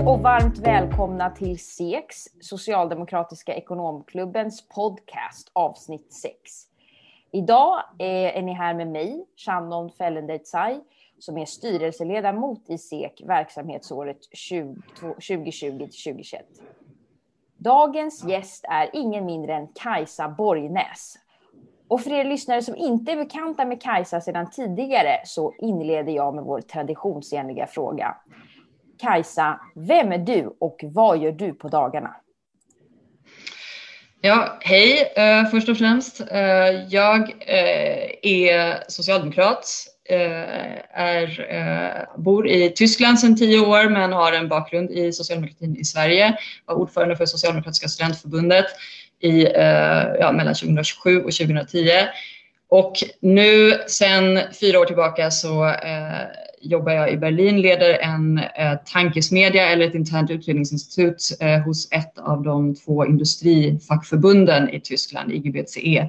Hej och varmt välkomna till SEKs, Socialdemokratiska ekonomklubbens podcast avsnitt 6. Idag är ni här med mig, Shannon Fellendeitzai, som är styrelseledamot i SEK verksamhetsåret 2020-2021. Dagens gäst är ingen mindre än Kajsa Borgnäs. Och för er lyssnare som inte är bekanta med Kajsa sedan tidigare så inleder jag med vår traditionsenliga fråga. Kajsa, vem är du och vad gör du på dagarna? Ja, hej eh, först och främst. Eh, jag eh, är socialdemokrat, är, bor i Tyskland sedan tio år men har en bakgrund i socialdemokratin i Sverige. Var ordförande för Socialdemokratiska studentförbundet i, ja, mellan 2007 och 2010. Och nu sedan fyra år tillbaka så jobbar jag i Berlin, leder en eh, tankesmedja eller ett internt utredningsinstitut eh, hos ett av de två industrifackförbunden i Tyskland, IGBCE,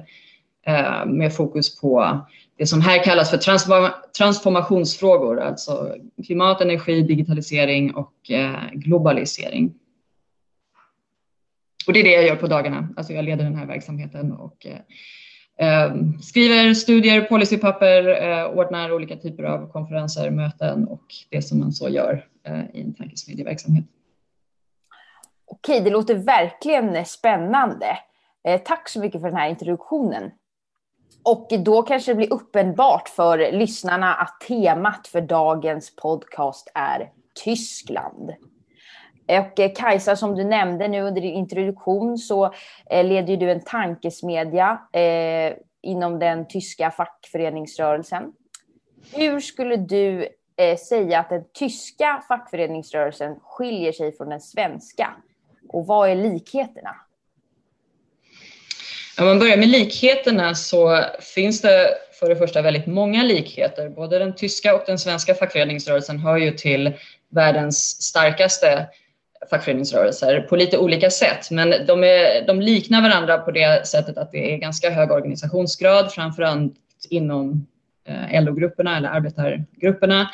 eh, med fokus på det som här kallas för transform transformationsfrågor, alltså klimat, energi, digitalisering och eh, globalisering. Och det är det jag gör på dagarna, alltså jag leder den här verksamheten och eh, Ehm, skriver studier, policypapper, eh, ordnar olika typer av konferenser, möten och det som man så gör eh, i en tankesmedjeverksamhet. Okej, det låter verkligen spännande. Eh, tack så mycket för den här introduktionen. Och då kanske det blir uppenbart för lyssnarna att temat för dagens podcast är Tyskland. Och eh, Kajsa, som du nämnde nu under din introduktion så eh, leder du en tankesmedja eh, inom den tyska fackföreningsrörelsen. Hur skulle du säga att den tyska fackföreningsrörelsen skiljer sig från den svenska? Och vad är likheterna? Om man börjar med likheterna så finns det för det första väldigt många likheter. Både den tyska och den svenska fackföreningsrörelsen hör ju till världens starkaste fackföreningsrörelser på lite olika sätt. Men de, är, de liknar varandra på det sättet att det är ganska hög organisationsgrad, framförallt inom eh, LO-grupperna eller arbetargrupperna.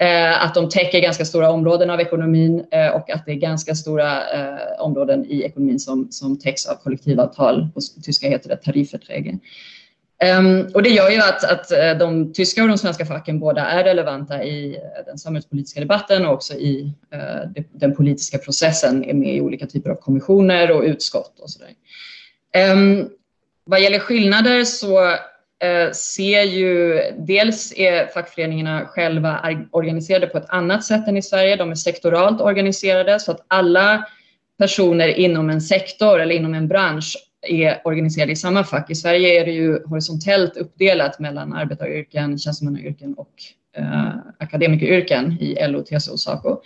Eh, att de täcker ganska stora områden av ekonomin eh, och att det är ganska stora eh, områden i ekonomin som, som täcks av kollektivavtal. På tyska heter det tarifverträgen. Um, och det gör ju att, att eh, de tyska och de svenska facken båda är relevanta i eh, den samhällspolitiska debatten och också i uh, den politiska processen, är med i olika typer av kommissioner och utskott och sådär. Um, vad gäller skillnader så uh, ser ju dels är fackföreningarna själva organiserade på ett annat sätt än i Sverige. De är sektoralt organiserade så att alla personer inom en sektor eller inom en bransch är organiserade i samma fack. I Sverige är det ju horisontellt uppdelat mellan arbetaryrken, tjänstemannayrken och eh, akademikeryrken i LO, TCO och SACO.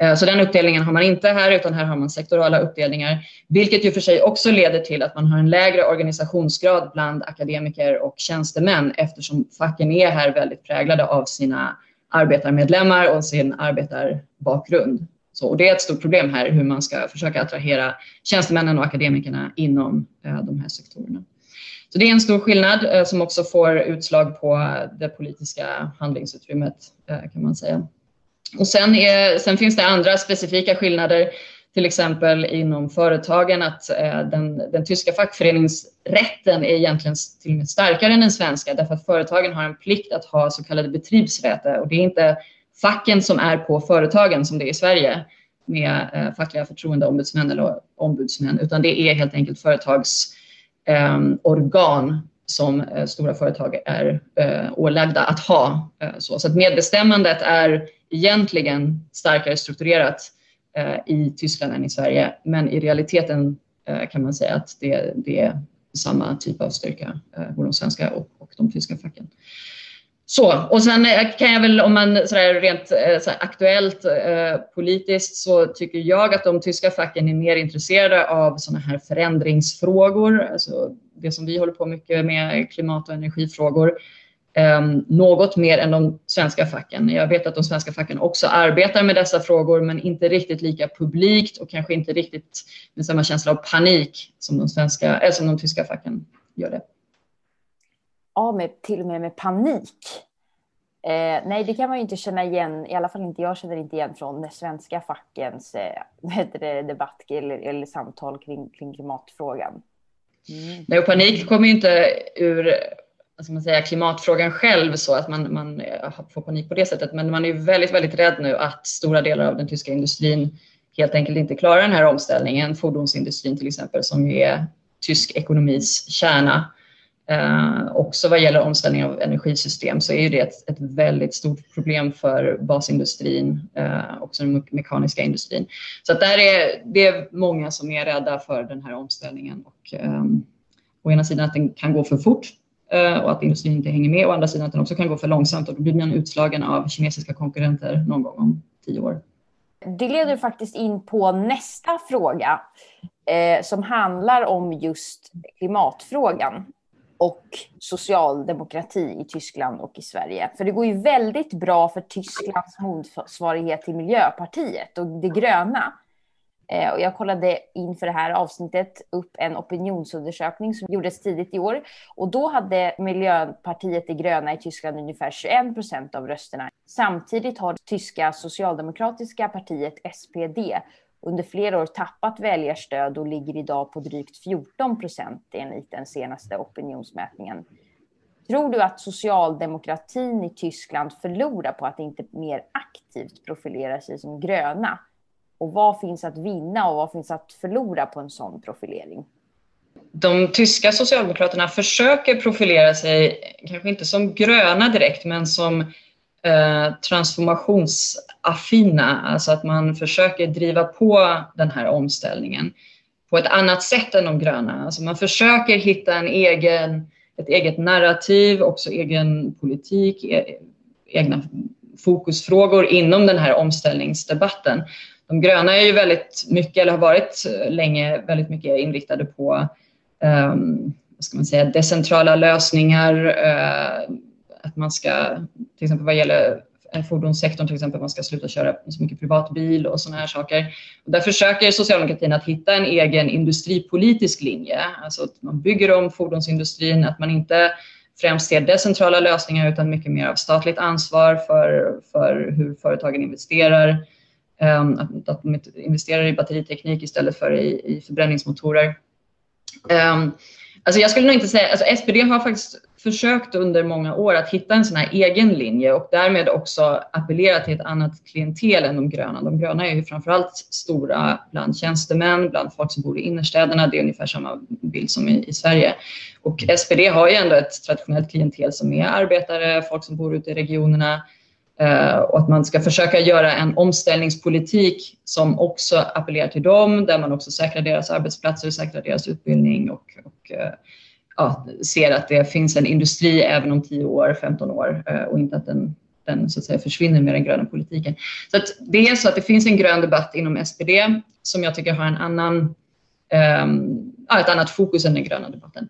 Eh, så den uppdelningen har man inte här, utan här har man sektorala uppdelningar, vilket ju för sig också leder till att man har en lägre organisationsgrad bland akademiker och tjänstemän eftersom facken är här väldigt präglade av sina arbetarmedlemmar och sin arbetarbakgrund. Så, och det är ett stort problem här hur man ska försöka attrahera tjänstemännen och akademikerna inom eh, de här sektorerna. Så det är en stor skillnad eh, som också får utslag på det politiska handlingsutrymmet eh, kan man säga. Och sen, är, sen finns det andra specifika skillnader, till exempel inom företagen att den, den tyska fackföreningsrätten är egentligen till och med starkare än den svenska därför att företagen har en plikt att ha så kallade betriebsrätter och det är inte facken som är på företagen som det är i Sverige med eh, fackliga förtroendeombudsmän eller ombudsmän, utan det är helt enkelt företagsorgan ehm, eh, som eh, stora företag är eh, ålagda att ha. Eh, så. så att medbestämmandet är egentligen starkare strukturerat eh, i Tyskland än i Sverige, men i realiteten eh, kan man säga att det, det är samma typ av styrka eh, både de svenska och, och de tyska facken. Så, och sen eh, kan jag väl om man sådär rent eh, sådär aktuellt eh, politiskt så tycker jag att de tyska facken är mer intresserade av sådana här förändringsfrågor, alltså det som vi håller på mycket med, klimat och energifrågor, eh, något mer än de svenska facken. Jag vet att de svenska facken också arbetar med dessa frågor, men inte riktigt lika publikt och kanske inte riktigt med samma känsla av panik som de, svenska, eh, som de tyska facken gör det av med, till och med med panik. Eh, nej, det kan man ju inte känna igen, i alla fall inte jag känner inte igen från svenska fackens eh, det, debatt eller, eller samtal kring, kring klimatfrågan. Mm. Nej, och panik kommer ju inte ur alltså man säger, klimatfrågan själv så att man, man eh, får panik på det sättet. Men man är ju väldigt, väldigt rädd nu att stora delar av den tyska industrin helt enkelt inte klarar den här omställningen. Fordonsindustrin till exempel som ju är tysk ekonomis kärna. Eh, också vad gäller omställning av energisystem så är det ett, ett väldigt stort problem för basindustrin, eh, också den mekaniska industrin. Så att där är det är många som är rädda för den här omställningen. Och, eh, å ena sidan att den kan gå för fort eh, och att industrin inte hänger med, å andra sidan att den också kan gå för långsamt och då blir man utslagen av kinesiska konkurrenter någon gång om tio år. Det leder faktiskt in på nästa fråga eh, som handlar om just klimatfrågan och socialdemokrati i Tyskland och i Sverige. För det går ju väldigt bra för Tysklands motsvarighet till Miljöpartiet och det gröna. Eh, och jag kollade inför det här avsnittet upp en opinionsundersökning som gjordes tidigt i år. Och då hade Miljöpartiet de gröna i Tyskland ungefär 21 procent av rösterna. Samtidigt har tyska socialdemokratiska partiet SPD under flera år tappat väljarstöd och ligger idag på drygt 14 procent enligt den senaste opinionsmätningen. Tror du att socialdemokratin i Tyskland förlorar på att inte mer aktivt profilera sig som gröna? Och vad finns att vinna och vad finns att förlora på en sån profilering? De tyska socialdemokraterna försöker profilera sig, kanske inte som gröna direkt, men som Eh, transformationsaffina, alltså att man försöker driva på den här omställningen på ett annat sätt än de gröna. Alltså man försöker hitta en egen, ett eget narrativ, också egen politik, e, egna fokusfrågor inom den här omställningsdebatten. De gröna är ju väldigt mycket, eller har varit eh, länge, väldigt mycket inriktade på um, vad ska man säga, decentrala lösningar, uh, att man ska, till exempel vad gäller fordonssektorn till exempel, man ska sluta köra så mycket privatbil och sådana här saker. Och där försöker socialdemokratin att hitta en egen industripolitisk linje, alltså att man bygger om fordonsindustrin, att man inte främst ser decentrala lösningar utan mycket mer av statligt ansvar för, för hur företagen investerar. Ehm, att, att de investerar i batteriteknik istället för i, i förbränningsmotorer. Um, alltså jag skulle nog inte säga, alltså SPD har faktiskt försökt under många år att hitta en sån här egen linje och därmed också appellera till ett annat klientel än de gröna. De gröna är ju framförallt stora bland tjänstemän, bland folk som bor i innerstäderna. Det är ungefär samma bild som i, i Sverige. Och SPD har ju ändå ett traditionellt klientel som är arbetare, folk som bor ute i regionerna eh, och att man ska försöka göra en omställningspolitik som också appellerar till dem, där man också säkrar deras arbetsplatser, säkrar deras utbildning och, och eh, ja, ser att det finns en industri även om 10 år, 15 år eh, och inte att den, den så att säga, försvinner med den gröna politiken. Så att det är så att det finns en grön debatt inom SPD som jag tycker har en annan, um, ett annat fokus än den gröna debatten.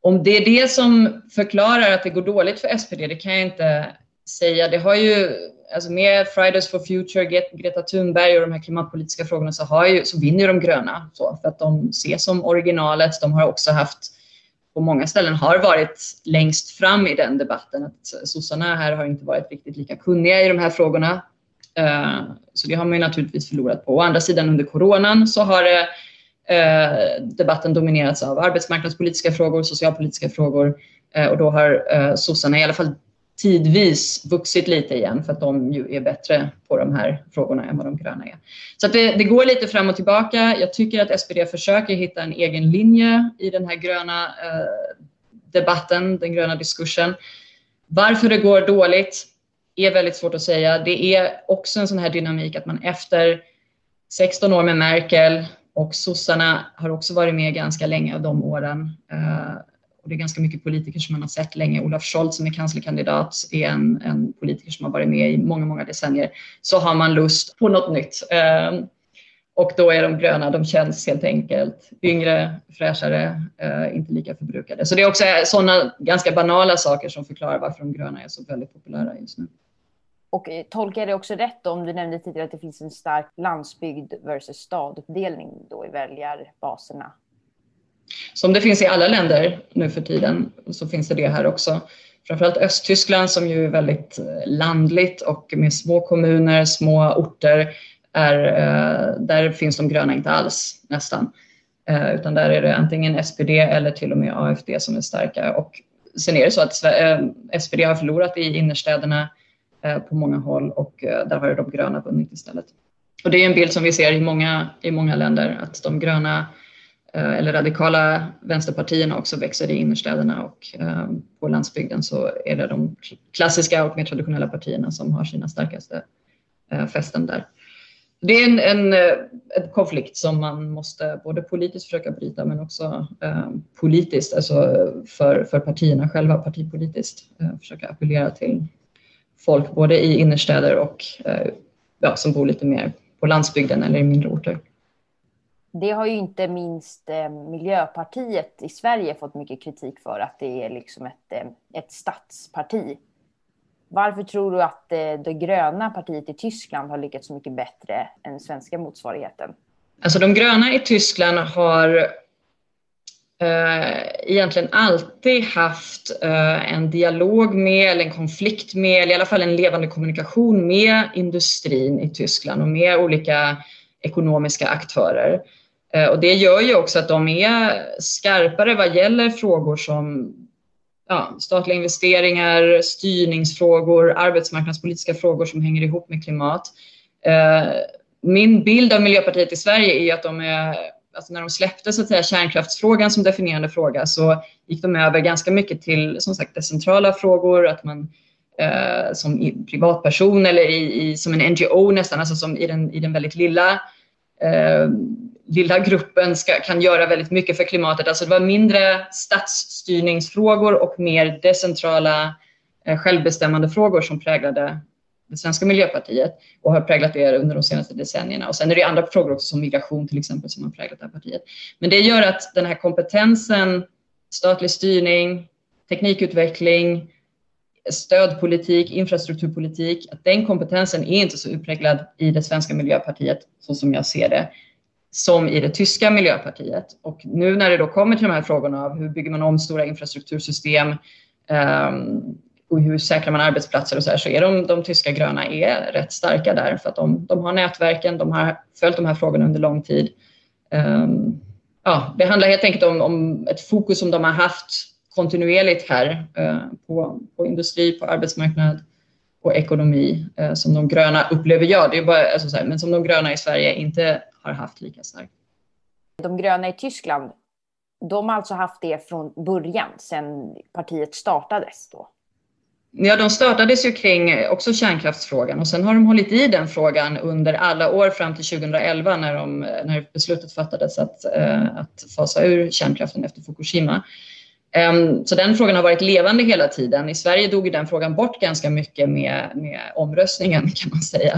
Om det är det som förklarar att det går dåligt för SPD, det kan jag inte säga. Det har ju, alltså med Fridays for Future, Greta Thunberg och de här klimatpolitiska frågorna så, har ju, så vinner de gröna så, för att de ses som originalet. De har också haft på många ställen har varit längst fram i den debatten. Att sossarna här har inte varit riktigt lika kunniga i de här frågorna. Eh, så det har man ju naturligtvis förlorat på. Å andra sidan under coronan så har eh, eh, debatten dominerats av arbetsmarknadspolitiska frågor, socialpolitiska frågor och då har sossarna i alla fall tidvis vuxit lite igen för att de ju är bättre på de här frågorna än vad de gröna är. Så det, det, går lite fram och tillbaka. Jag tycker att SPD försöker hitta en egen linje i den här gröna eh, debatten, den gröna diskursen. Varför det går dåligt är väldigt svårt att säga. Det är också en sån här dynamik att man efter 16 år med Merkel och sossarna har också varit med ganska länge av de åren. Eh, och det är ganska mycket politiker som man har sett länge. Olaf Scholz som är kanslerkandidat är en, en politiker som har varit med i många, många decennier. Så har man lust på något nytt. Eh, och då är de gröna, de känns helt enkelt yngre, fräschare, eh, inte lika förbrukade. Så det är också sådana ganska banala saker som förklarar varför de gröna är så väldigt populära just nu. Och eh, tolkar jag det också rätt om du nämnde tidigare att det finns en stark landsbygd versus staduppdelning då i väljarbaserna som det finns i alla länder nu för tiden så finns det det här också. framförallt Östtyskland som ju är väldigt eh, landligt och med små kommuner, små orter, är, eh, där finns de gröna inte alls nästan. Eh, utan där är det antingen SPD eller till och med AFD som är starka. Och sen är det så att SPD har förlorat i innerstäderna på många håll och där har de gröna vunnit istället. Och det är en bild som vi ser i många, i många länder att de gröna Eh, eller radikala vänsterpartierna också växer i innerstäderna och eh, på landsbygden så är det de klassiska och mer traditionella partierna som har sina starkaste eh, fästen där. Det är en, en, en, konflikt som man måste både politiskt försöka bryta men också politiskt, alltså för, för partierna själva, partipolitiskt, försöka appellera till folk både i innerstäder och ja, som bor lite mer på landsbygden eller i mindre orter. Det har ju inte minst eh, Miljöpartiet i Sverige fått mycket kritik för, att det är liksom ett, eh, ett statsparti. Varför tror du att eh, det gröna partiet i Tyskland har lyckats så mycket bättre än svenska motsvarigheten? Alltså de gröna i Tyskland har eh, egentligen alltid haft eh, en dialog med, eller en konflikt med, eller i alla fall en levande kommunikation med industrin i Tyskland och med olika ekonomiska aktörer. Eh, och det gör ju också att de är skarpare vad gäller frågor som ja, statliga investeringar, styrningsfrågor, arbetsmarknadspolitiska frågor som hänger ihop med klimat. Eh, min bild av Miljöpartiet i Sverige är att de är, alltså när de släppte så att säga, kärnkraftsfrågan som definierande fråga så gick de över ganska mycket till som sagt decentrala frågor, att man eh, som privatperson eller i, i, som en NGO nästan, alltså som i den, i den väldigt lilla eh, lilla gruppen ska, kan göra väldigt mycket för klimatet. Alltså det var mindre statsstyrningsfrågor och mer decentrala eh, självbestämmande frågor som präglade det svenska miljöpartiet och har präglat det under de senaste decennierna. Och sen är det andra frågor också som migration till exempel som har präglat det här partiet. Men det gör att den här kompetensen, statlig styrning, teknikutveckling, stödpolitik, infrastrukturpolitik, att den kompetensen är inte så utpräglad i det svenska miljöpartiet så som jag ser det som i det tyska miljöpartiet. Och nu när det då kommer till de här frågorna av hur bygger man om stora infrastruktursystem ehm, och hur säkrar man arbetsplatser och så här, så är de, de tyska gröna är rätt starka där för att de, de har nätverken, de har följt de här frågorna under lång tid. Ehm, ja, det handlar helt enkelt om, om, ett fokus som de har haft kontinuerligt här eh, på, på industri, på arbetsmarknad och ekonomi eh, som de gröna upplever jag, det är bara, alltså så här, men som de gröna i Sverige inte har haft lika starkt. De gröna i Tyskland, de har alltså haft det från början, sedan partiet startades då? Ja, de startades ju kring också kärnkraftsfrågan och sen har de hållit i den frågan under alla år fram till 2011 när, de, när beslutet fattades att, äh, att fasa ur kärnkraften efter Fukushima. Um, så den frågan har varit levande hela tiden. I Sverige dog den frågan bort ganska mycket med, med omröstningen kan man säga.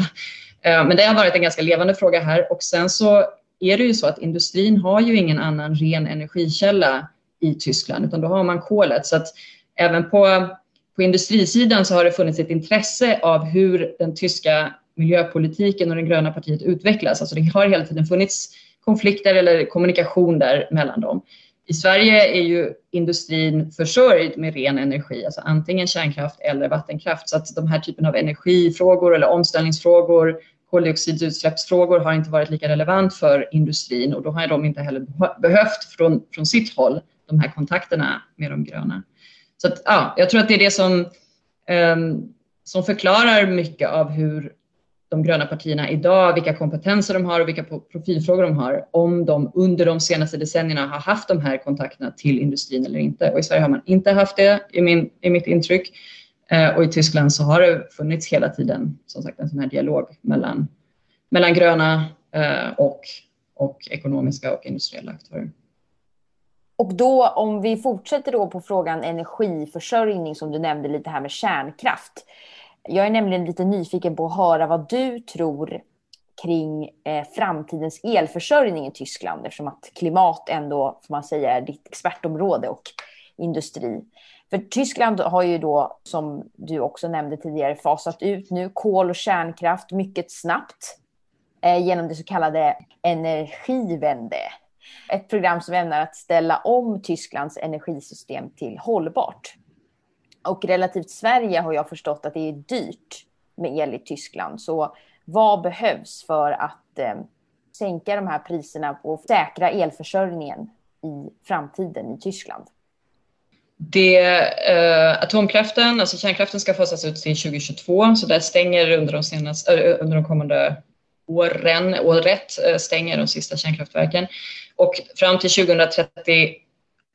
Eh, men det har varit en ganska levande fråga här och sen så är det ju så att industrin har ju ingen annan ren energikälla i Tyskland utan då har man kolet. Så att även på, på industrisidan så har det funnits ett intresse av hur den tyska miljöpolitiken och det gröna partiet utvecklas. Alltså det har hela tiden funnits konflikter eller kommunikation där mellan dem. I Sverige är ju industrin försörjd med ren energi, alltså antingen kärnkraft eller vattenkraft. Så att de här typen av energifrågor eller omställningsfrågor, koldioxidutsläppsfrågor har inte varit lika relevant för industrin och då har de inte heller behövt från, från sitt håll de här kontakterna med de gröna. Så att, ja, jag tror att det är det som, um, som förklarar mycket av hur de gröna partierna idag, vilka kompetenser de har och vilka profilfrågor de har, om de under de senaste decennierna har haft de här kontakterna till industrin eller inte. Och I Sverige har man inte haft det, i, min, i mitt intryck. Eh, och i Tyskland så har det funnits hela tiden som sagt en sån här dialog mellan, mellan gröna eh, och, och ekonomiska och industriella aktörer. Och då om vi fortsätter då på frågan energiförsörjning som du nämnde lite här med kärnkraft. Jag är nämligen lite nyfiken på att höra vad du tror kring eh, framtidens elförsörjning i Tyskland eftersom att klimat ändå, får man säga, är ditt expertområde och industri. För Tyskland har ju då, som du också nämnde tidigare, fasat ut nu kol och kärnkraft mycket snabbt eh, genom det så kallade Energiwende. Ett program som ämnar att ställa om Tysklands energisystem till hållbart. Och relativt Sverige har jag förstått att det är dyrt med el i Tyskland. Så vad behövs för att eh, sänka de här priserna och säkra elförsörjningen i framtiden i Tyskland? Det, eh, atomkraften, alltså kärnkraften ska fasas ut till 2022 så där stänger under de, senaste, äh, under de kommande åren, året eh, stänger de sista kärnkraftverken. Och fram till 2030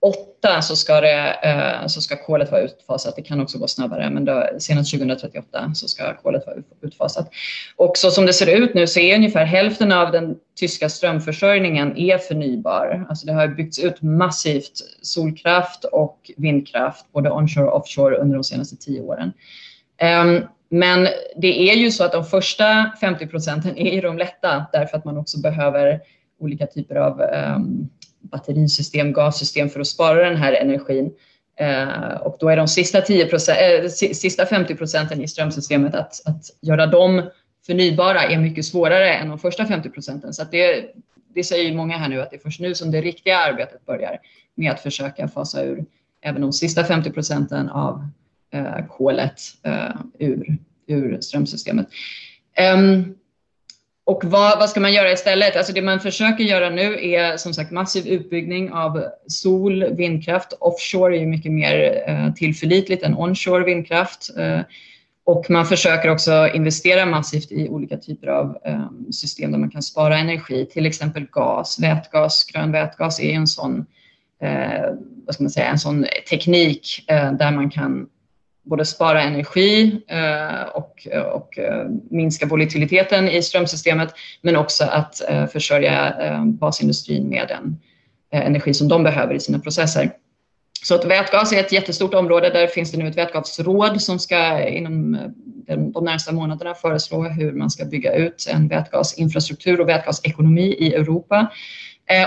2038 så ska, det, eh, så ska kolet vara utfasat. Det kan också gå snabbare, men då, senast 2038 så ska kolet vara utfasat. Och så som det ser ut nu så är ungefär hälften av den tyska strömförsörjningen är förnybar. Alltså det har byggts ut massivt solkraft och vindkraft, både onshore och offshore under de senaste tio åren. Um, men det är ju så att de första 50 procenten är ju de lätta därför att man också behöver olika typer av um, batterisystem, gassystem för att spara den här energin. Eh, och då är de sista, 10 eh, sista 50 procenten i strömsystemet att, att göra dem förnybara är mycket svårare än de första 50 procenten. Så det, det säger många här nu att det är först nu som det riktiga arbetet börjar med att försöka fasa ur även de sista 50 procenten av eh, kolet eh, ur, ur strömsystemet. Um, och vad, vad, ska man göra istället? Alltså det man försöker göra nu är som sagt massiv utbyggning av sol, vindkraft. Offshore är ju mycket mer eh, tillförlitligt än onshore vindkraft. Eh, och man försöker också investera massivt i olika typer av eh, system där man kan spara energi, till exempel gas, vätgas. Grön vätgas är en sån, eh, vad ska man säga, en sån teknik eh, där man kan både spara energi eh, och, och eh, minska volatiliteten i strömsystemet men också att eh, försörja basindustrin med den energi som de behöver i sina processer. Så att vätgas är ett jättestort område. Där finns det nu ett vätgasråd som ska inom de närmsta månaderna föreslå hur man ska bygga ut en vätgasinfrastruktur och vätgasekonomi i Europa.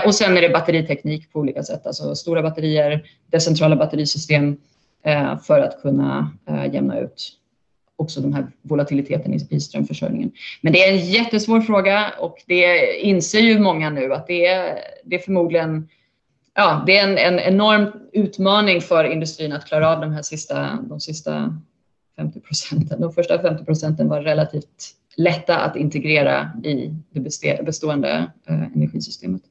Och sen är det batteriteknik på olika sätt, alltså stora batterier, decentrala batterisystem Eh, för att kunna eh, jämna ut också den här volatiliteten i strömförsörjningen. Men det är en jättesvår fråga och det inser ju många nu att det är, det är förmodligen ja, det är en, en enorm utmaning för industrin att klara av de här sista, de sista 50 procenten. De första 50 procenten var relativt lätta att integrera i det bestående eh, energisystemet.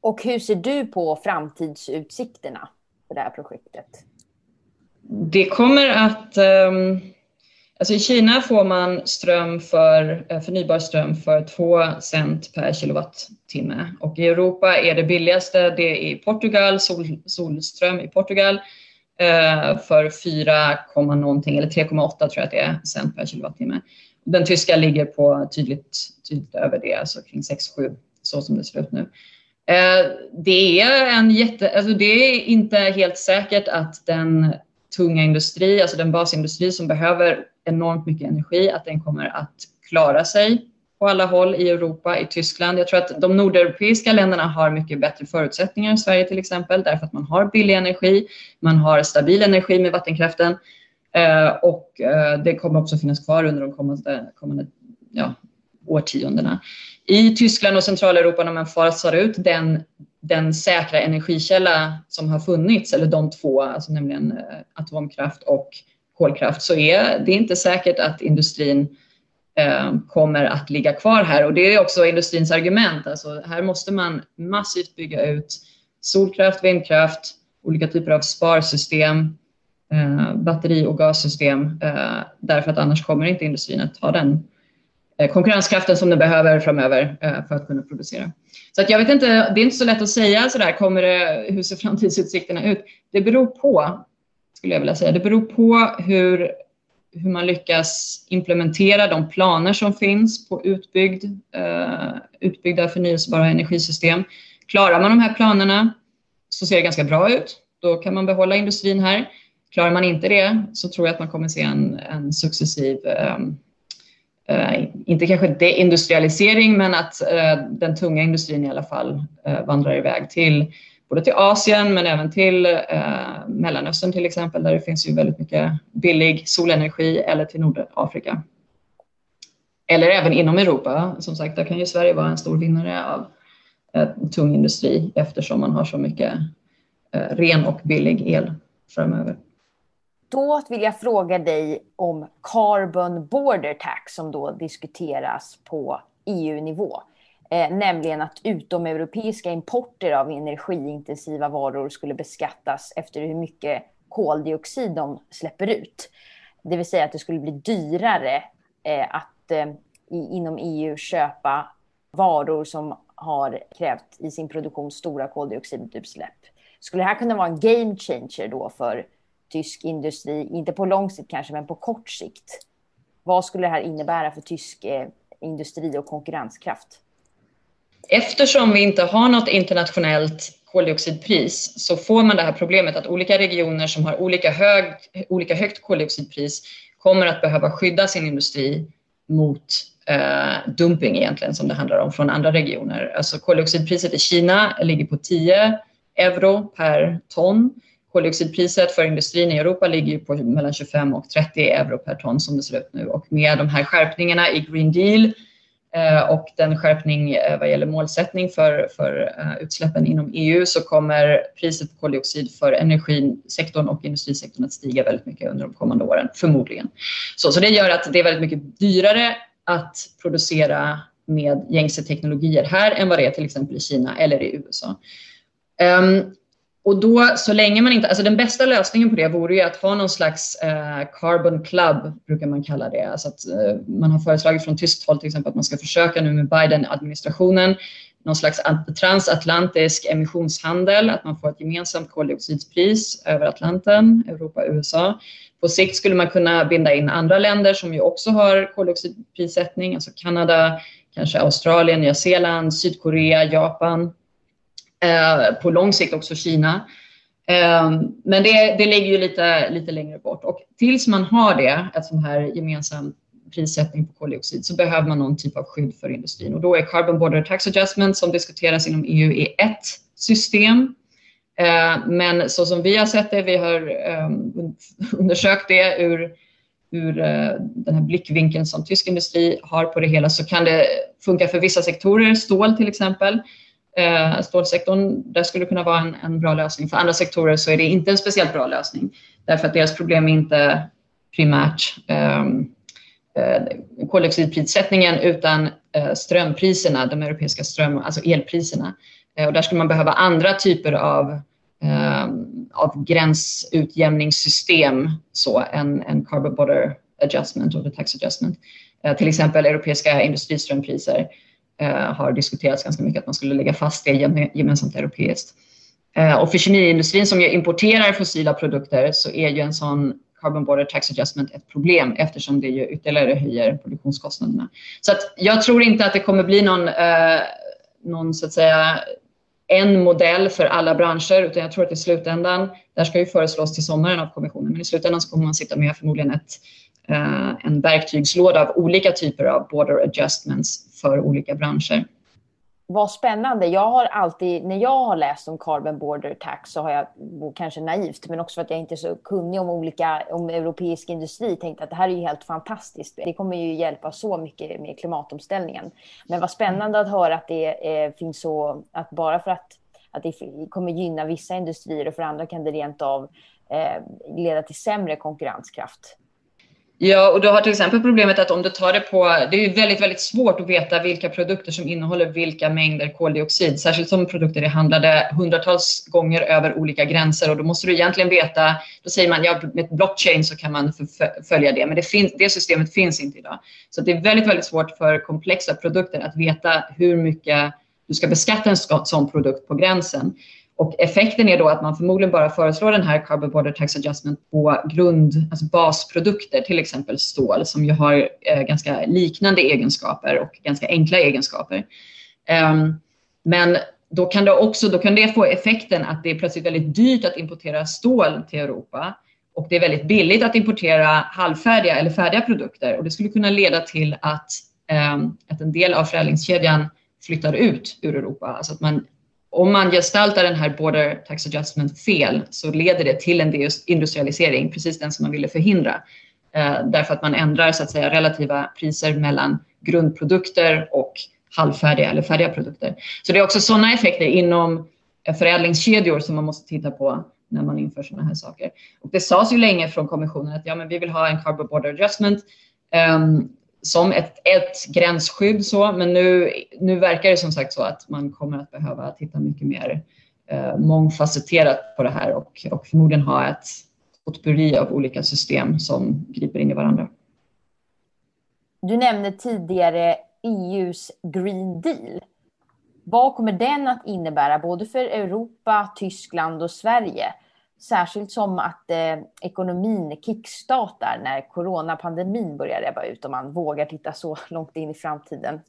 Och hur ser du på framtidsutsikterna för det här projektet? Det kommer att... Um, alltså I Kina får man ström för, eh, förnybar ström för 2 cent per kilowattimme och i Europa är det billigaste det är i Portugal, sol, solström i Portugal uh, för 4, någonting eller 3,8 tror jag att det är cent per kilowattimme. Den tyska ligger på tydligt, tydligt över det, alltså kring 6-7 så som det ser ut nu. Eh, det är en jätte, alltså det är inte helt säkert att den tunga industri, alltså den basindustri som behöver enormt mycket energi, att den kommer att klara sig på alla håll i Europa, i Tyskland. Jag tror att de nordeuropeiska länderna har mycket bättre förutsättningar än Sverige till exempel, därför att man har billig energi, man har stabil energi med vattenkraften eh, och eh, det kommer också finnas kvar under de kommande, kommande ja, årtiondena. I Tyskland och Centraleuropa när man fasar ut den den säkra energikälla som har funnits, eller de två, alltså nämligen eh, atomkraft och kolkraft, så är det inte säkert att industrin eh, kommer att ligga kvar här. Och det är också industrins argument. Alltså, här måste man massivt bygga ut solkraft, vindkraft, olika typer av sparsystem, eh, batteri och gassystem, därför att annars kommer inte industrin att ha den Eh, konkurrenskraften som den behöver framöver eh, för att kunna producera. Så att jag vet inte, det är inte så lätt att säga så där, kommer det, hur ser framtidsutsikterna ut? Det beror på, skulle jag vilja säga, det beror på hur, hur man lyckas implementera de planer som finns på utbyggd, eh, utbyggda förnyelsebara energisystem. Klarar man de här planerna så ser det ganska bra ut. Då kan man behålla industrin här. Klarar man inte det så tror jag att man kommer se en, en successiv um, Eh, inte kanske deindustrialisering, men att eh, den tunga industrin i alla fall eh, vandrar iväg till både till Asien men även till Mellanöstern till exempel, där det finns ju väldigt mycket billig solenergi, eller till Nordafrika. Eller även inom Europa. Som sagt, där kan ju Sverige vara en stor vinnare av tung industri eftersom man har så mycket ren och billig el framöver då vill jag fråga dig om Carbon Border Tax som då diskuteras på EU-nivå. Eh, nämligen att utomeuropeiska importer av energiintensiva varor skulle beskattas efter hur mycket koldioxid de släpper ut. Det vill säga att det skulle bli dyrare eh, att eh, i, inom EU köpa varor som har krävt i sin produktion stora koldioxidutsläpp. Skulle det här kunna vara en game changer då för tysk industri, inte på lång sikt kanske, men på kort sikt? Vad skulle det här innebära för tysk eh, industri och konkurrenskraft? Eftersom vi inte har något internationellt koldioxidpris så får man det här problemet att olika regioner som har olika, hög, olika högt koldioxidpris kommer att behöva skydda sin industri mot eh, dumping egentligen som det handlar om från andra regioner. Alltså koldioxidpriset i Kina ligger på 10 euro per ton. Koldioxidpriset för industrin i Europa ligger på mellan 25 och 30 euro per ton som det ser ut nu och med de här skärpningarna i Green Deal eh, och den skärpning eh, vad gäller målsättning för, för eh, utsläppen inom EU så kommer priset på koldioxid för energisektorn och industrisektorn att stiga väldigt mycket under de kommande åren, förmodligen. Så, så det gör att det är väldigt mycket dyrare att producera med gängse teknologier här än vad det är till exempel i Kina eller i USA. Um, ehm, och då, så länge man inte, alltså den bästa lösningen på det vore ju att ha någon slags eh, carbon club, brukar man kalla det. Alltså att eh, man har föreslagit från tyskt håll till exempel att man ska försöka nu med Biden-administrationen någon slags transatlantisk emissionshandel, att man får ett gemensamt koldioxidpris över Atlanten, Europa och USA. På sikt skulle man kunna binda in andra länder som ju också har koldioxidprissättning, alltså Kanada, kanske Australien, Nya Zeeland, Sydkorea, Japan. Eh, på lång sikt också Kina. Eh, men det, det ligger ju lite, lite längre bort och tills man har det, ett sånt här gemensam prissättning på koldioxid, så behöver man någon typ av skydd för industrin och då är Carbon Border Tax Adjustment som diskuteras inom EU i ett system eh, men så som vi har sett det, vi har eh, undersökt det ur, ur den här blickvinkeln som tysk industri har på det hela så kan det funka för vissa sektorer, stål till exempel. Eh, stålsektorn, där skulle det kunna vara en, en bra lösning. För andra sektorer så är det inte en speciellt bra lösning därför att deras problem är inte primärt ehm, eh, koldioxidprissättningen utan eh, strömpriserna, de europeiska ström, alltså elpriserna. Eh, och där skulle man behöva andra typer av, ehm, av gränsutjämningssystem så, än, än carbon border adjustment och tax adjustment. Eh, till exempel europeiska industriströmpriser Eh, har diskuterats ganska mycket att man skulle lägga fast det gemensamt europeiskt. Eh, och för kemiindustrin som ju importerar fossila produkter så är ju en sån carbon border tax adjustment ett problem eftersom det ju ytterligare höjer produktionskostnaderna. Så att jag tror inte att det kommer bli någon, eh, någon så att säga en modell för alla branscher, utan jag tror att i slutändan, det här ska ju föreslås till sommaren av kommissionen, men i slutändan så kommer man sitta med förmodligen ett, Eh, en verktygslåda av olika typer av border adjustments för olika branscher. Vad spännande. Jag har alltid, när jag har läst om carbon border tax så har jag, kanske naivt, men också för att jag inte är så kunnig om olika, om europeisk industri, tänkt att det här är ju helt fantastiskt. Det kommer ju hjälpa så mycket med klimatomställningen. Men vad spännande att höra att det eh, finns så, att bara för att, att det kommer gynna vissa industrier och för andra kan det rent av eh, leda till sämre konkurrenskraft. Ja, och du har till exempel problemet att om du tar det på, det är väldigt, väldigt svårt att veta vilka produkter som innehåller vilka mängder koldioxid, särskilt som produkter är handlade hundratals gånger över olika gränser och då måste du egentligen veta, då säger man ja, med blockchain så kan man följa det, men det, finns, det systemet finns inte idag. Så det är väldigt, väldigt svårt för komplexa produkter att veta hur mycket du ska beskatta en sån produkt på gränsen. Och effekten är då att man förmodligen bara föreslår den här carbon border tax adjustment på grund, alltså basprodukter, till exempel stål som ju har eh, ganska liknande egenskaper och ganska enkla egenskaper. Um, men då kan, det också, då kan det få effekten att det är plötsligt väldigt dyrt att importera stål till Europa. Och det är väldigt billigt att importera halvfärdiga eller färdiga produkter. Och det skulle kunna leda till att, um, att en del av förädlingskedjan flyttar ut ur Europa, alltså att man om man gestaltar den här border tax adjustment fel så leder det till en industrialisering, precis den som man ville förhindra. Eh, därför att man ändrar så att säga relativa priser mellan grundprodukter och halvfärdiga eller färdiga produkter. Så det är också sådana effekter inom eh, förädlingskedjor som man måste titta på när man inför sådana här saker. Och det sades ju länge från kommissionen att ja, men vi vill ha en carbon border adjustment um, som ett, ett gränsskydd så, men nu, nu verkar det som sagt så att man kommer att behöva titta mycket mer eh, mångfacetterat på det här och, och förmodligen ha ett potpurri av olika system som griper in i varandra. Du nämnde tidigare EUs Green Deal. Vad kommer den att innebära både för Europa, Tyskland och Sverige? Särskilt som att eh, ekonomin kickstartar när coronapandemin börjar ebba ut, om man vågar titta så långt in i framtiden.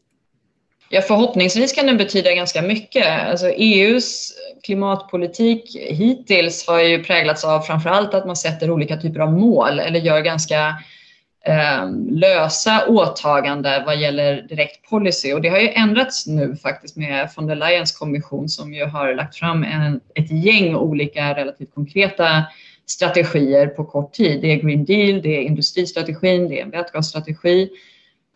Ja, förhoppningsvis kan den betyda ganska mycket. Alltså EUs klimatpolitik hittills har ju präglats av framförallt att man sätter olika typer av mål eller gör ganska Ehm, lösa åtagande vad gäller direkt policy. Och det har ju ändrats nu faktiskt med von der Leyens kommission som ju har lagt fram en, ett gäng olika relativt konkreta strategier på kort tid. Det är Green Deal, det är industristrategin, det är en vätgasstrategi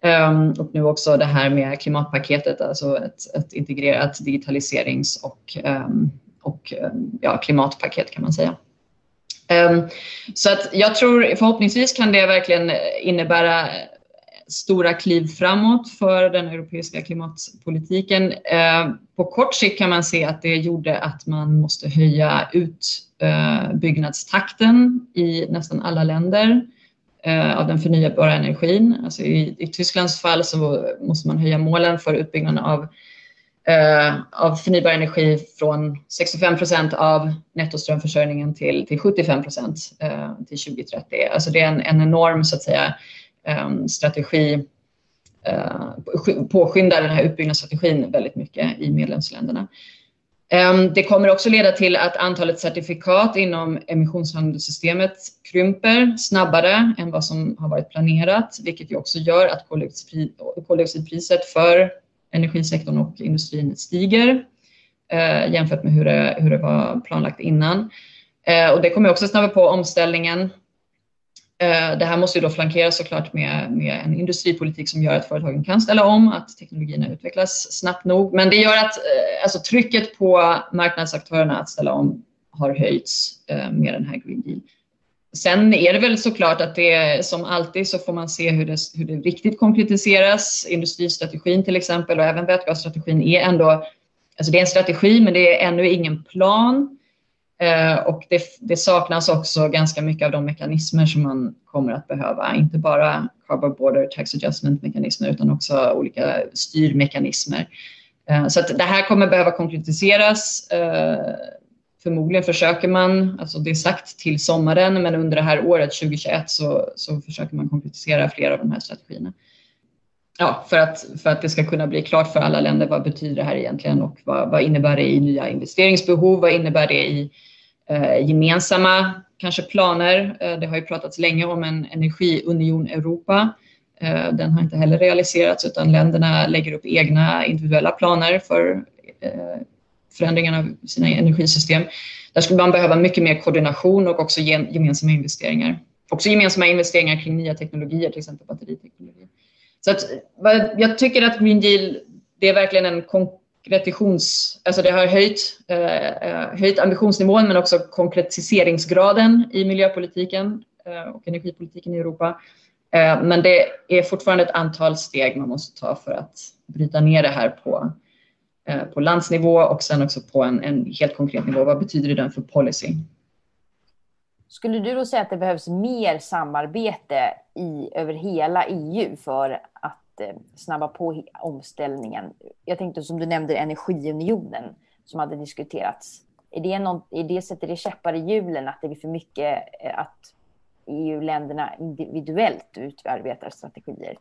ehm, och nu också det här med klimatpaketet, alltså ett, ett integrerat digitaliserings och, ehm, och ja, klimatpaket kan man säga. Ehm, så att jag tror förhoppningsvis kan det verkligen innebära stora kliv framåt för den europeiska klimatpolitiken. Ehm, på kort sikt kan man se att det gjorde att man måste höja utbyggnadstakten eh, i nästan alla länder eh, av den förnybara energin. Alltså i, i Tysklands fall så måste man höja målen för utbyggnaden av Eh, av förnybar energi från 65 procent av nettoströmförsörjningen till, till 75 procent eh, till 2030. Alltså det är en, en enorm så att säga, ehm, eh, strategi påskyndar den här utbyggnadsstrategin väldigt mycket i medlemsländerna. Ehm, det kommer också leda till att antalet certifikat inom emissionshandelssystemet krymper snabbare än vad som har varit planerat, vilket ju också gör att koldioxidpriset för energisektorn och industrin stiger eh, jämfört med hur det, hur det var planlagt innan. Eh, och det kommer också snabba på omställningen. Eh, det här måste ju då flankeras såklart med, med en industripolitik som gör att företagen kan ställa om, att teknologierna utvecklas snabbt nog. Men det gör att eh, alltså, trycket på marknadsaktörerna att ställa om har höjts eh, med den här Green Deal. Sen är det väl såklart att det som alltid så får man se hur det, hur det riktigt konkretiseras. Industristrategin till exempel och även vätgasstrategin är ändå, alltså det är en strategi men det är ännu ingen plan. Eh, och det, det, saknas också ganska mycket av de mekanismer som man kommer att behöva. Inte bara carbon border tax adjustment mekanismer utan också olika styrmekanismer. Eh, så att det här kommer behöva konkretiseras. Eh, Förmodligen försöker man, alltså det är sagt till sommaren, men under det här året 2021 så, så försöker man konkretisera flera av de här strategierna. Ja, för att, för att det ska kunna bli klart för alla länder vad betyder det här egentligen och vad, vad innebär det i nya investeringsbehov? Vad innebär det i eh, gemensamma kanske planer? Eh, det har ju pratats länge om en energiunion Europa. Eh, den har inte heller realiserats utan länderna lägger upp egna individuella planer för eh, förändringarna förändringen av sina energisystem. Där skulle man behöva mycket mer koordination och också gemensamma investeringar. Också gemensamma investeringar kring nya teknologier, till exempel batteriteknologi. Så att, jag tycker att Green Deal, det är verkligen en konkretions... Alltså det har höjt, eh, eh, höjt ambitionsnivån men också konkretiseringsgraden i miljöpolitiken eh, och energipolitiken i Europa. Eh, men det är fortfarande ett antal steg man måste ta för att bryta ner det här på Eh, på landsnivå och sen också på en, en helt konkret nivå. Vad betyder den för policy? Skulle du då säga att det behövs mer samarbete i, över hela EU för att eh, snabba på omställningen? Jag tänkte som du nämnde energiunionen som hade diskuterats. Är det, någon, är det sätter det käppar i hjulen att det blir för mycket eh, att EU-länderna individuellt utarbetar strategier?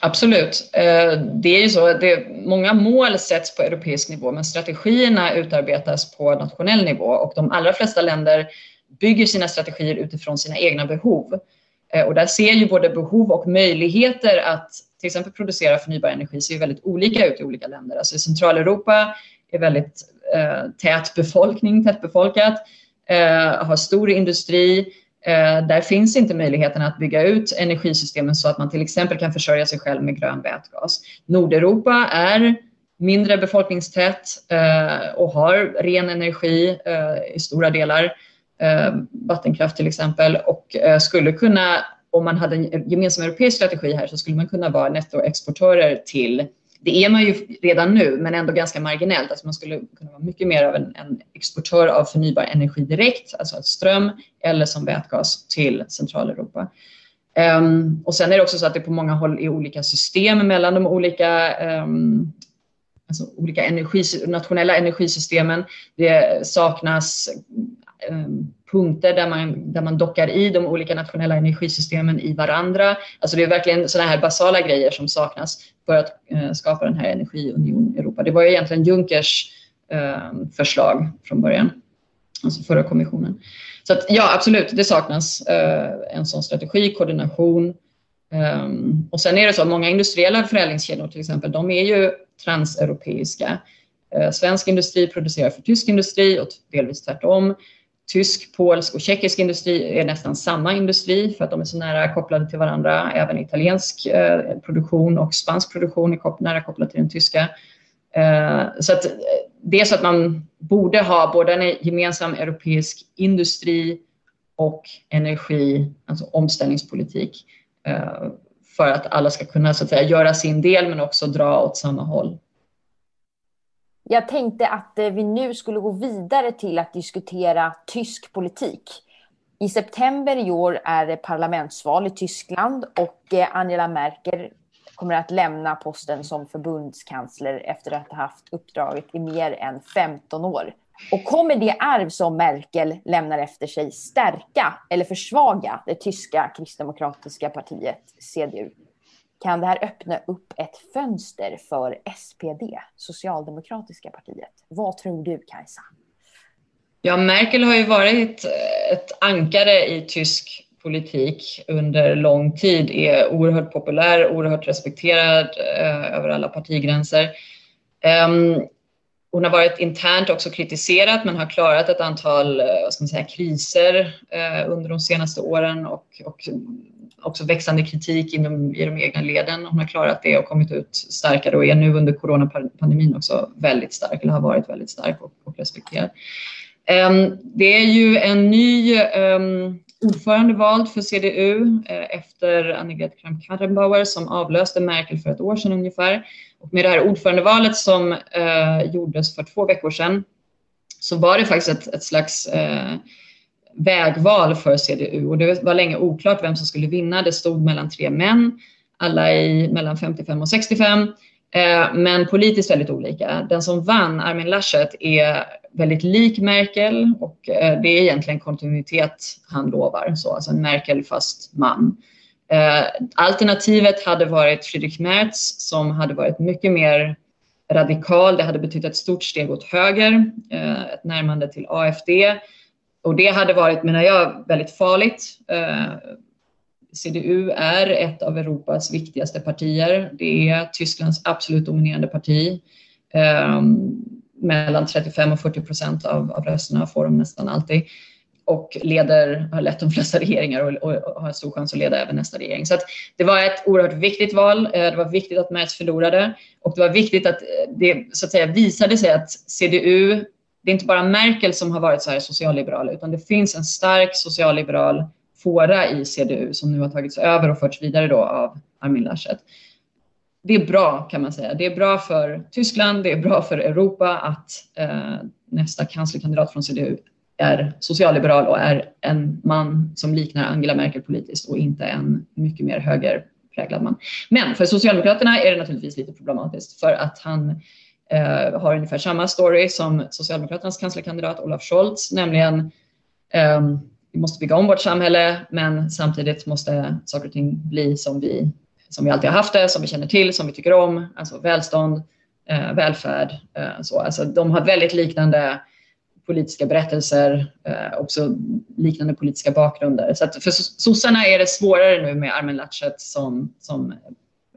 Absolut. Eh, det är ju så att många mål sätts på europeisk nivå men strategierna utarbetas på nationell nivå och de allra flesta länder bygger sina strategier utifrån sina egna behov. Eh, och där ser ju både behov och möjligheter att till exempel producera förnybar energi ser väldigt olika ut i olika länder. Alltså i Centraleuropa är väldigt eh, tät befolkning, tätbefolkat, eh, har stor industri, Eh, Eh, där finns inte möjligheten att bygga ut energisystemen så att man till exempel kan försörja sig själv med grön vätgas. Nordeuropa är mindre befolkningstätt eh, och har ren energi eh, i stora delar. vattenkraft till exempel och skulle kunna, om man hade en gemensam europeisk strategi här så skulle man kunna vara nettoexportörer till det är man ju redan nu, men ändå ganska marginellt. Alltså man skulle kunna vara mycket mer av en, en exportör av förnybar energi direkt, alltså ström eller som vätgas till Centraleuropa. Um, och sen är det också så att det på många håll är olika system mellan de olika, um, alltså olika energi, nationella energisystemen. Det saknas um, punkter där man, där man dockar i de olika nationella energisystemen i varandra. Alltså det är verkligen sådana här basala grejer som saknas för att eh, skapa den här energiunion Europa. Det var ju egentligen Junckers eh, förslag från början, alltså förra kommissionen. Så att, ja, absolut, det saknas eh, en sån strategi, koordination. Och sen är det så att många industriella förädlingskedjor till exempel, de är ju transeuropeiska. Svensk industri producerar för tysk industri och delvis tvärtom tysk, polsk och tjeckisk industri är nästan samma industri för att de är så nära kopplade till varandra. Även italiensk eh, produktion och spansk produktion är nära kopplade till den tyska. Eh, så att eh, det är så att man borde ha både en gemensam europeisk industri och energi, alltså omställningspolitik eh, för att alla ska kunna så att säga, göra sin del men också dra åt samma håll. Jag tänkte att eh, vi nu skulle gå vidare till att diskutera tysk politik. I september i år är det parlamentsval i Tyskland och eh, Angela Merkel kommer att lämna posten som förbundskansler efter att ha haft uppdraget i mer än 15 år. Och kommer det arv som Merkel lämnar efter sig stärka eller försvaga det tyska kristdemokratiska partiet CDU? Kan det här öppna upp ett fönster för SPD, Socialdemokratiska partiet? Vad tror du, Kajsa? Ja, Merkel har ju varit eh, ett ankare i tysk politik under lång tid, är oerhört populär, oerhört respekterad eh, över alla partigränser. Um, hon har varit internt också kritiserad men har klarat ett antal eh, vad ska man säga, kriser eh, under de senaste åren och, och också växande kritik inom, i de egna leden. Hon har klarat det och kommit ut starkare och är nu under coronapandemin också väldigt stark, eller har varit väldigt stark och, och respekterad. Um, det är ju en ny ehm, um, ordförande vald för CDU uh, eh, efter Annegret Kramp-Karrenbauer som avlöste Merkel för ett år sedan ungefär. Och med det här ordförandevalet som uh, gjordes för två veckor sedan så var det faktiskt ett, ett slags uh, vägval för CDU och det var länge oklart vem som skulle vinna. Det stod mellan tre män, alla i mellan 55 och 65, eh, men politiskt väldigt olika. Den som vann, Armin Laschet, är väldigt lik Merkel och eh, det är egentligen kontinuitet han lovar, så, alltså en Merkel fast man. Eh, alternativet hade varit Friedrich Merz som hade varit mycket mer radikal. Det hade betytt ett stort steg åt höger, ett närmande till AFD och det hade varit, menar jag, väldigt farligt. Eh, CDU är ett av Europas viktigaste partier. Det är Tysklands absolut dominerande parti. Eh, mellan 35 och 40 procent av, av rösterna får de nästan alltid och leder, har lett de flesta regeringar och, och, och har stor chans att leda även nästa regering. Så det var ett oerhört viktigt val. Eh, det var viktigt att Merz förlorade och det var viktigt att eh, det så att säga visade sig att CDU det är inte bara Merkel som har varit så här socialliberal, utan det finns en stark socialliberal fåra i CDU som nu har tagits över och förts vidare då av Armin Laschet. Det är bra kan man säga. Det är bra för Tyskland, det är bra för Europa att eh, nästa kanslerkandidat från CDU är socialliberal och är en man som liknar Angela Merkel politiskt och inte en mycket mer högerpräglad man. Men för Socialdemokraterna är det naturligtvis lite problematiskt för att han eh, har ungefär samma story som Socialdemokraternas kanslerkandidat Olaf Scholz, nämligen eh, vi måste bygga om vårt samhälle, men samtidigt måste saker och ting bli som vi, som vi alltid har haft det, som vi känner till, som vi tycker om, alltså välstånd, eh, välfärd. Eh, så. Alltså, de har väldigt liknande politiska berättelser, eh, också liknande politiska bakgrunder. Så att för sossarna är det svårare nu med Armin Laschet som, som,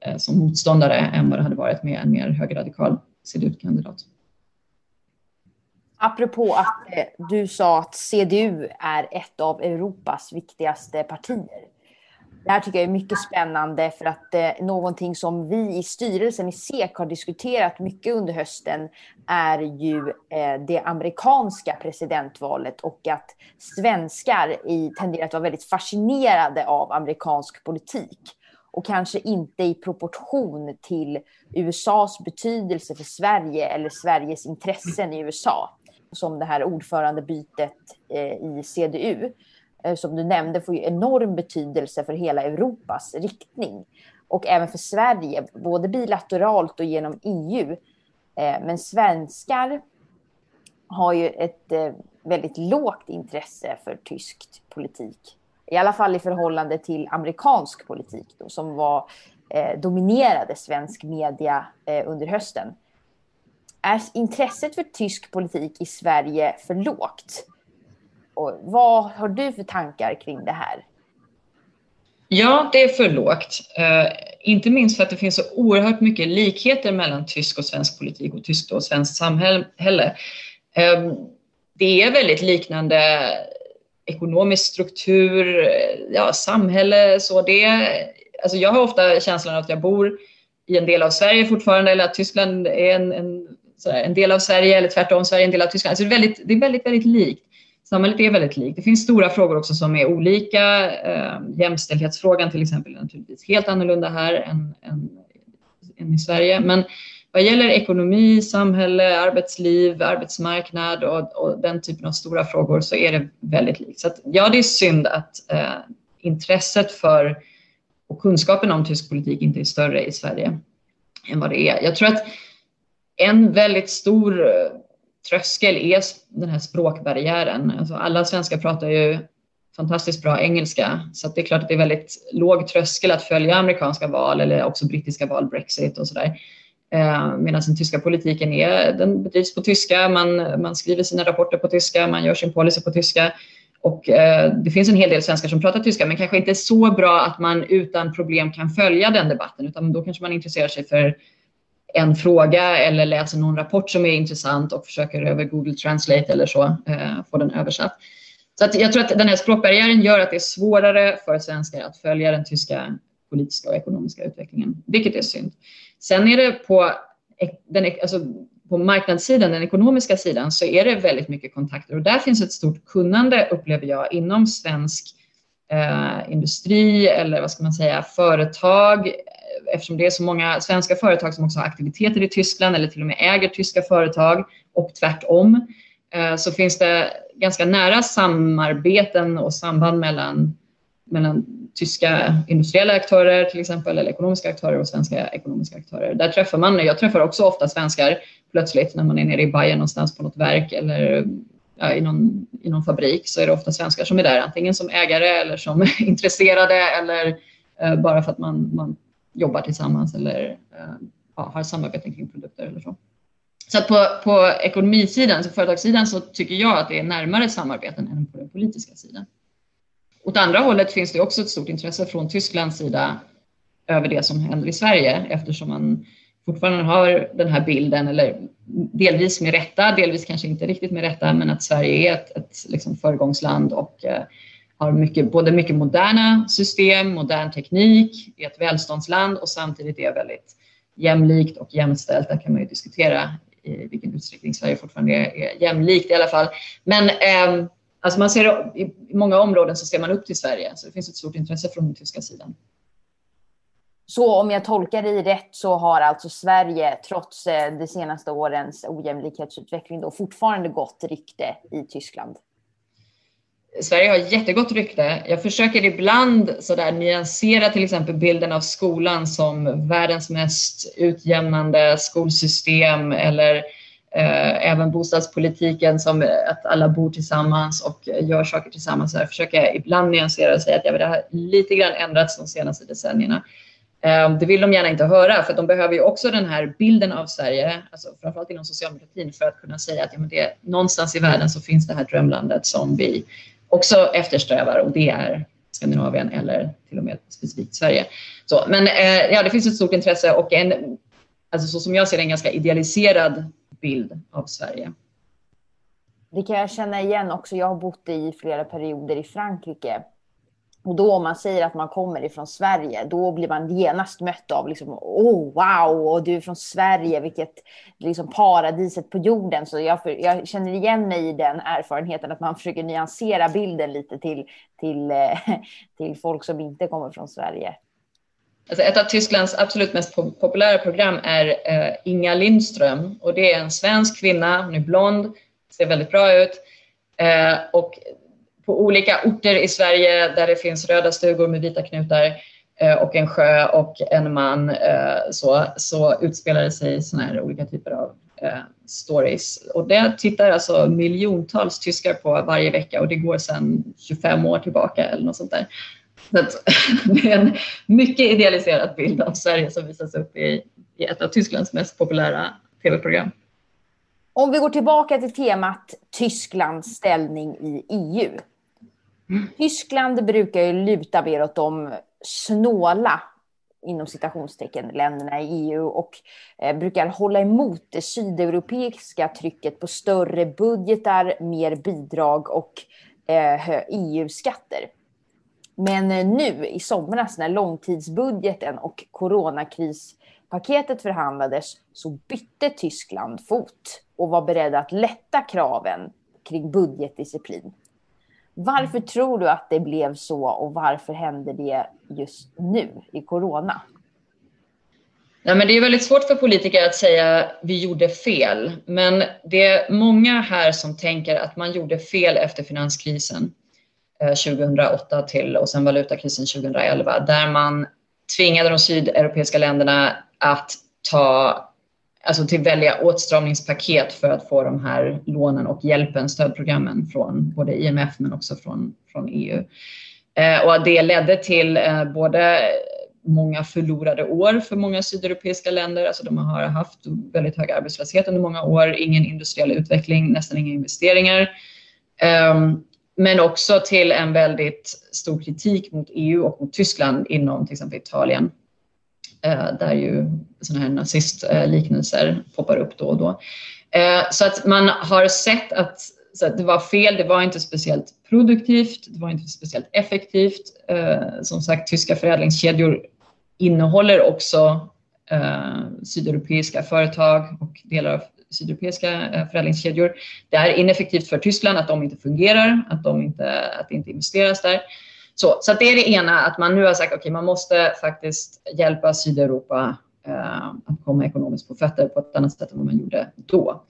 eh, som motståndare än vad det hade varit med en mer högerradikal CDU-kandidat. Apropå att eh, du sa att CDU är ett av Europas viktigaste partier. Det här tycker jag är mycket spännande för att eh, någonting som vi i styrelsen i SEK har diskuterat mycket under hösten är ju eh, det amerikanska presidentvalet och att svenskar i, tenderar att vara väldigt fascinerade av amerikansk politik och kanske inte i proportion till USAs betydelse för Sverige eller Sveriges intressen i USA. Som det här ordförandebytet eh, i CDU. Eh, som du nämnde, får ju enorm betydelse för hela Europas riktning. Och även för Sverige, både bilateralt och genom EU. Eh, men svenskar har ju ett eh, väldigt lågt intresse för tysk politik. I alla fall i förhållande till amerikansk politik då, som var, eh, dominerade svensk media eh, under hösten. Är intresset för tysk politik i Sverige för lågt? Och vad har du för tankar kring det här? Ja, det är för lågt. Eh, inte minst för att det finns så oerhört mycket likheter mellan tysk och svensk politik och tyskt och svenskt samhälle. Eh, det är väldigt liknande ekonomisk struktur, eh, ja, samhälle. Så det, alltså jag har ofta känslan av att jag bor i en del av Sverige fortfarande eller att Tyskland är en, en, en del av Sverige eller tvärtom Sverige är en del av Tyskland. Alltså det, är väldigt, det är väldigt, väldigt likt. Samhället är väldigt likt. Det finns stora frågor också som är olika. Eh, jämställdhetsfrågan till exempel är naturligtvis helt annorlunda här än, än, än i Sverige. Men vad gäller ekonomi, samhälle, arbetsliv, arbetsmarknad och, och, den typen av stora frågor så är det väldigt likt. Så att, ja, det är synd att eh, intresset för och kunskapen om tysk politik inte är större i Sverige än vad det är. Jag tror att en väldigt stor eh, tröskel är den här språkbarriären. Alltså alla svenskar pratar ju fantastiskt bra engelska, så det är klart att det är väldigt låg tröskel att följa amerikanska val eller också brittiska val, Brexit och sådär. Eh, medan den tyska politiken är, den bedrivs på tyska, man, man skriver sina rapporter på tyska, man gör sin policy på tyska. Och eh, det finns en hel del svenskar som pratar tyska, men kanske inte så bra att man utan problem kan följa den debatten, utan då kanske man intresserar sig för en fråga eller läser någon rapport som är intressant och försöker över Google Translate eller så eh, få den översatt. Så att jag tror att den här språkbarriären gör att det är svårare för svenskar att följa den tyska politiska och ekonomiska utvecklingen, vilket är synd. Sen är det på, den, alltså på marknadssidan, den ekonomiska sidan, så är det väldigt mycket kontakter. Och där finns ett stort kunnande, upplever jag, inom svensk eh, industri eller vad ska man säga, företag, eftersom det är så många svenska företag som också har aktiviteter i Tyskland eller till och med äger tyska företag och tvärtom, eh, så finns det ganska nära samarbeten och samband mellan, mellan tyska industriella aktörer till exempel, eller ekonomiska aktörer och svenska ekonomiska aktörer. Där träffar man, jag träffar också ofta svenskar plötsligt när man är nere i Bayern någonstans på något verk eller ja, i, någon, i någon fabrik så är det ofta svenskar som är där, antingen som ägare eller som intresserade eller eh, bara för att man, man jobbar tillsammans eller eh, ja, har samarbeten kring produkter eller så. Så på, på ekonomisidan, så företagssidan, så tycker jag att det är närmare samarbeten än på den politiska sidan. Åt andra hållet finns det också ett stort intresse från Tysklands sida över det som händer i Sverige eftersom man fortfarande har den här bilden, eller delvis med rätta, delvis kanske inte riktigt med rätta, men att Sverige är ett, ett liksom föregångsland och eh, har mycket, både mycket moderna system, modern teknik, är ett välståndsland och samtidigt är väldigt jämlikt och jämställt. Där kan man ju diskutera i vilken utsträckning Sverige fortfarande är, är jämlikt i alla fall. Men eh, alltså man ser, i många områden så ser man upp till Sverige, så det finns ett stort intresse från den tyska sidan. Så om jag tolkar dig rätt så har alltså Sverige trots eh, de senaste årens ojämlikhetsutveckling då fortfarande gott rykte i Tyskland? Sverige har jättegott rykte. Jag försöker ibland sådär nyansera till exempel bilden av skolan som världens mest utjämnande skolsystem eller Eh, även bostadspolitiken som eh, att alla bor tillsammans och eh, gör saker tillsammans. Jag försöker ibland nyansera och säga att det har lite grann ändrats de senaste decennierna. Det vill de gärna inte höra för de behöver ju också den här bilden av Sverige, alltså framförallt inom socialdemokratin för att kunna säga att ja, men det, någonstans i världen så finns det här drömlandet som vi också eftersträvar och det är Skandinavien eller till och med specifikt Sverige. Så, men ja, det finns ett stort intresse och en, alltså så som jag ser det, en ganska idealiserad bild av Sverige. Det kan jag känna igen också. Jag har bott i flera perioder i Frankrike. Och då om man säger att man kommer ifrån Sverige, då blir man genast mött av liksom, oh wow, och du är från Sverige, vilket liksom paradiset på jorden. Så jag, jag känner igen mig i den erfarenheten att man försöker nyansera bilden lite till, till, eh, till folk som inte kommer från Sverige. Alltså ett av Tysklands absolut mest populära program är eh, Inga Lindström och det är en svensk kvinna, hon är blond, ser väldigt bra ut. Eh, och på olika orter i Sverige där det finns röda stugor med vita knutar eh, och en sjö och en man så, så utspelar det sig sådana här olika typer av stories. Och det tittar alltså miljontals tyskar på varje vecka och det går sedan 25 år tillbaka eller något sånt där. det är en mycket idealiserad bild av Sverige som visas upp i, i ett av Tysklands mest populära tv-program. Om vi går tillbaka till temat Tysklands ställning i EU. Mm. Tyskland brukar ju luta mer åt de snåla inom citationstecken länderna i EU och eh, brukar hålla emot det sydeuropeiska trycket på större budgetar, mer bidrag och eh, EU-skatter. Men eh, nu i somras när långtidsbudgeten och coronakrispaketet förhandlades så bytte Tyskland fot och var beredda att lätta kraven kring budgetdisciplin. Varför tror du att det blev så och varför hände det just nu i corona? Ja, men det är väldigt svårt för politiker att säga vi gjorde fel, men det är många här som tänker att man gjorde fel efter finanskrisen. Eh, 2008 till och sen valutakrisen 2011 där man tvingade de sydeuropeiska länderna att ta alltså till välja åtstramningspaket för att få de här lånen och hjälpen, stödprogrammen från både IMF men också från, från EU. Eh, och det ledde till eh, både många förlorade år för många sydeuropeiska länder. Alltså de har haft väldigt hög arbetslöshet under många år, ingen industriell utveckling, nästan inga investeringar. Um, men också till en väldigt stor kritik mot EU och mot Tyskland inom till exempel Italien. Eh, där ju sådana här nazistliknelser poppar upp då och då. Eh, så att man har sett att, att det var fel, det var inte speciellt produktivt, det var inte speciellt effektivt. Eh, som sagt, tyska förädlingskedjor innehåller också eh, sydeuropeiska företag och delar av sydeuropeiska eh, förädlingskedjor. Det är ineffektivt för Tyskland att de inte fungerar, att, de inte, att det inte investeras där. Så, så det är det ena, att man nu har sagt att okay, man måste faktiskt hjälpa Sydeuropa eh, att komma ekonomiskt på fötter på ett annat sätt än vad man gjorde då.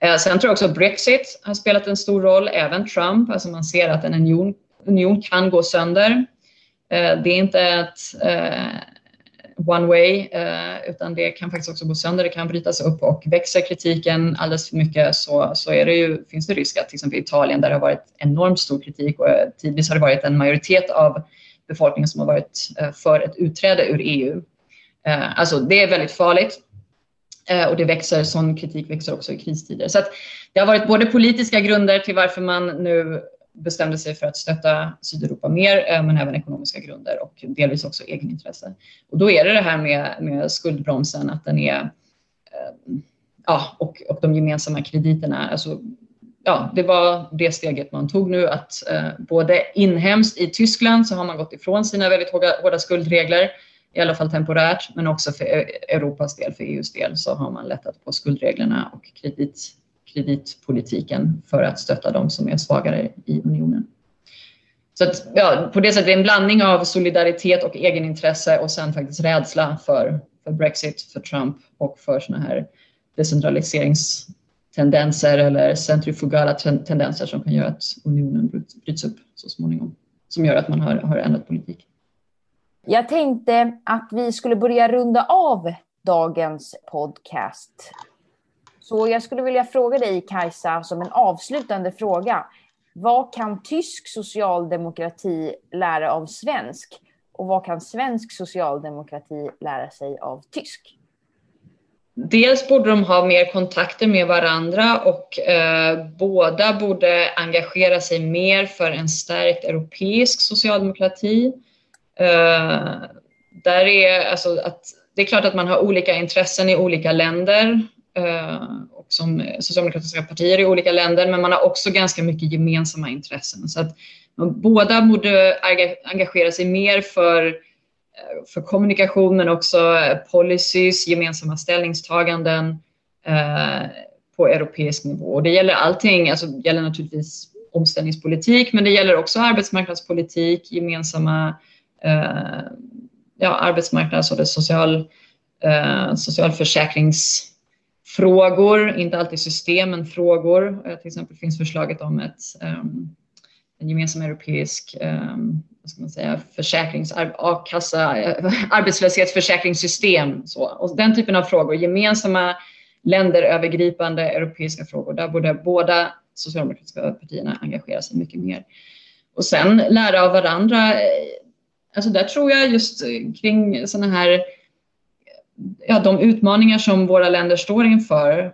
Eh, sen tror jag också att Brexit har spelat en stor roll, även Trump. Alltså man ser att en union, union kan gå sönder. Eh, det är inte ett eh, one way, eh, utan det kan faktiskt också gå sönder, det kan brytas upp och växer kritiken alldeles för mycket så, så är det ju, finns det risk att till exempel Italien där det har varit enormt stor kritik och eh, tidvis har det varit en majoritet av befolkningen som har varit eh, för ett utträde ur EU. Alltså det är väldigt farligt och det växer, sån kritik växer också i kristider. Så att det har varit både politiska grunder till varför man nu bestämde sig för att stötta Sydeuropa mer, eh, men även ekonomiska grunder och delvis också egenintresse. Och då är det det här med, med skuldbromsen, att den är, eh, ja, och, och de gemensamma krediterna. Alltså, ja, det var det steget man tog nu, att eh, både inhemskt i Tyskland så har man gått ifrån sina väldigt hårda, hårda skuldregler, i alla fall temporärt, men också för Europas del, för EUs del, så har man lättat på skuldreglerna och kredit kreditpolitiken för att stötta de som är svagare i unionen. Så att, ja, på det sättet är det en blandning av solidaritet och egenintresse och sen faktiskt rädsla för, för Brexit, för Trump och för såna här decentraliseringstendenser eller centrifugala tendenser som kan göra att unionen bryts upp så småningom. Som gör att man har, har ändrat politik. Jag tänkte att vi skulle börja runda av dagens podcast. Så jag skulle vilja fråga dig, Kajsa, som en avslutande fråga. Vad kan tysk socialdemokrati lära av svensk? Och vad kan svensk socialdemokrati lära sig av tysk? Dels borde de ha mer kontakter med varandra och eh, båda borde engagera sig mer för en stärkt europeisk socialdemokrati. Eh, där är, alltså, att, det är klart att man har olika intressen i olika länder. Eh, och som socialdemokratiska partier i olika länder, men man har också ganska mycket gemensamma intressen. Så att båda borde engagera sig mer för, eh, för kommunikation, men också policies, gemensamma ställningstaganden eh, på europeisk nivå. Och det gäller allting, alltså det gäller naturligtvis omställningspolitik, men det gäller också arbetsmarknadspolitik, gemensamma eh, ja, arbetsmarknads och social, eh, Frågor, inte alltid system, men frågor. Eh, till exempel finns förslaget om ett, um, en gemensam europeisk um, vad ska man säga, försäkrings, a-kassa, eh, arbetslöshetsförsäkringssystem. Så. Och den typen av frågor, gemensamma länderövergripande europeiska frågor, där borde båda socialdemokratiska partierna engagera sig mycket mer. Och sen lära av varandra eh, alltså där tror jag just kring sådana här, ja de utmaningar som våra länder står inför.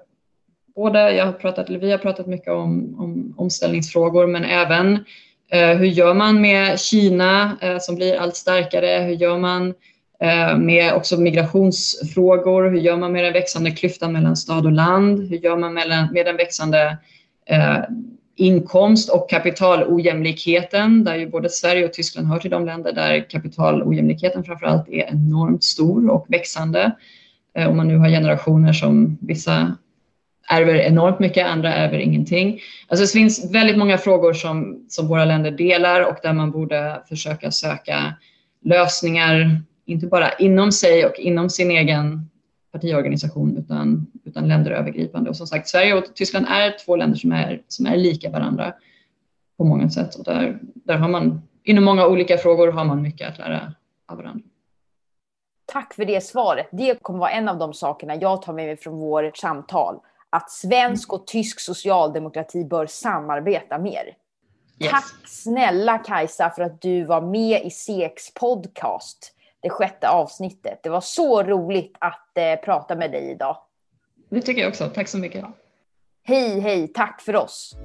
Både, jag har pratat, eller vi har pratat mycket om, om omställningsfrågor men även eh, hur gör man med Kina eh, som blir allt starkare? Hur gör man eh, med också migrationsfrågor? Hur gör man med den växande klyftan mellan stad och land? Hur gör man med, med den växande eh, inkomst och kapitalojämlikheten, där ju både Sverige och Tyskland hör till de länder där kapitalojämlikheten framförallt är enormt stor och växande. Eh, om man nu har generationer som vissa ärver enormt mycket, andra ärver ingenting. Alltså det finns väldigt många frågor som, som våra länder delar och där man borde försöka söka lösningar, inte bara inom sig och inom sin egen partiorganisation utan, utan länderövergripande. Och som sagt, Sverige och Tyskland är två länder som är, som är lika varandra på många sätt. Och där, där har man, inom många olika frågor har man mycket att lära av varandra. Tack för det svaret. Det kommer vara en av de sakerna jag tar med mig från vårt samtal. Att svensk och tysk socialdemokrati bör samarbeta mer. Yes. Tack snälla Kajsa för att du var med i SEKs podcast det sjätte avsnittet. Det var så roligt att eh, prata med dig idag. Det tycker jag också. Tack så mycket. Hej, hej. Tack för oss.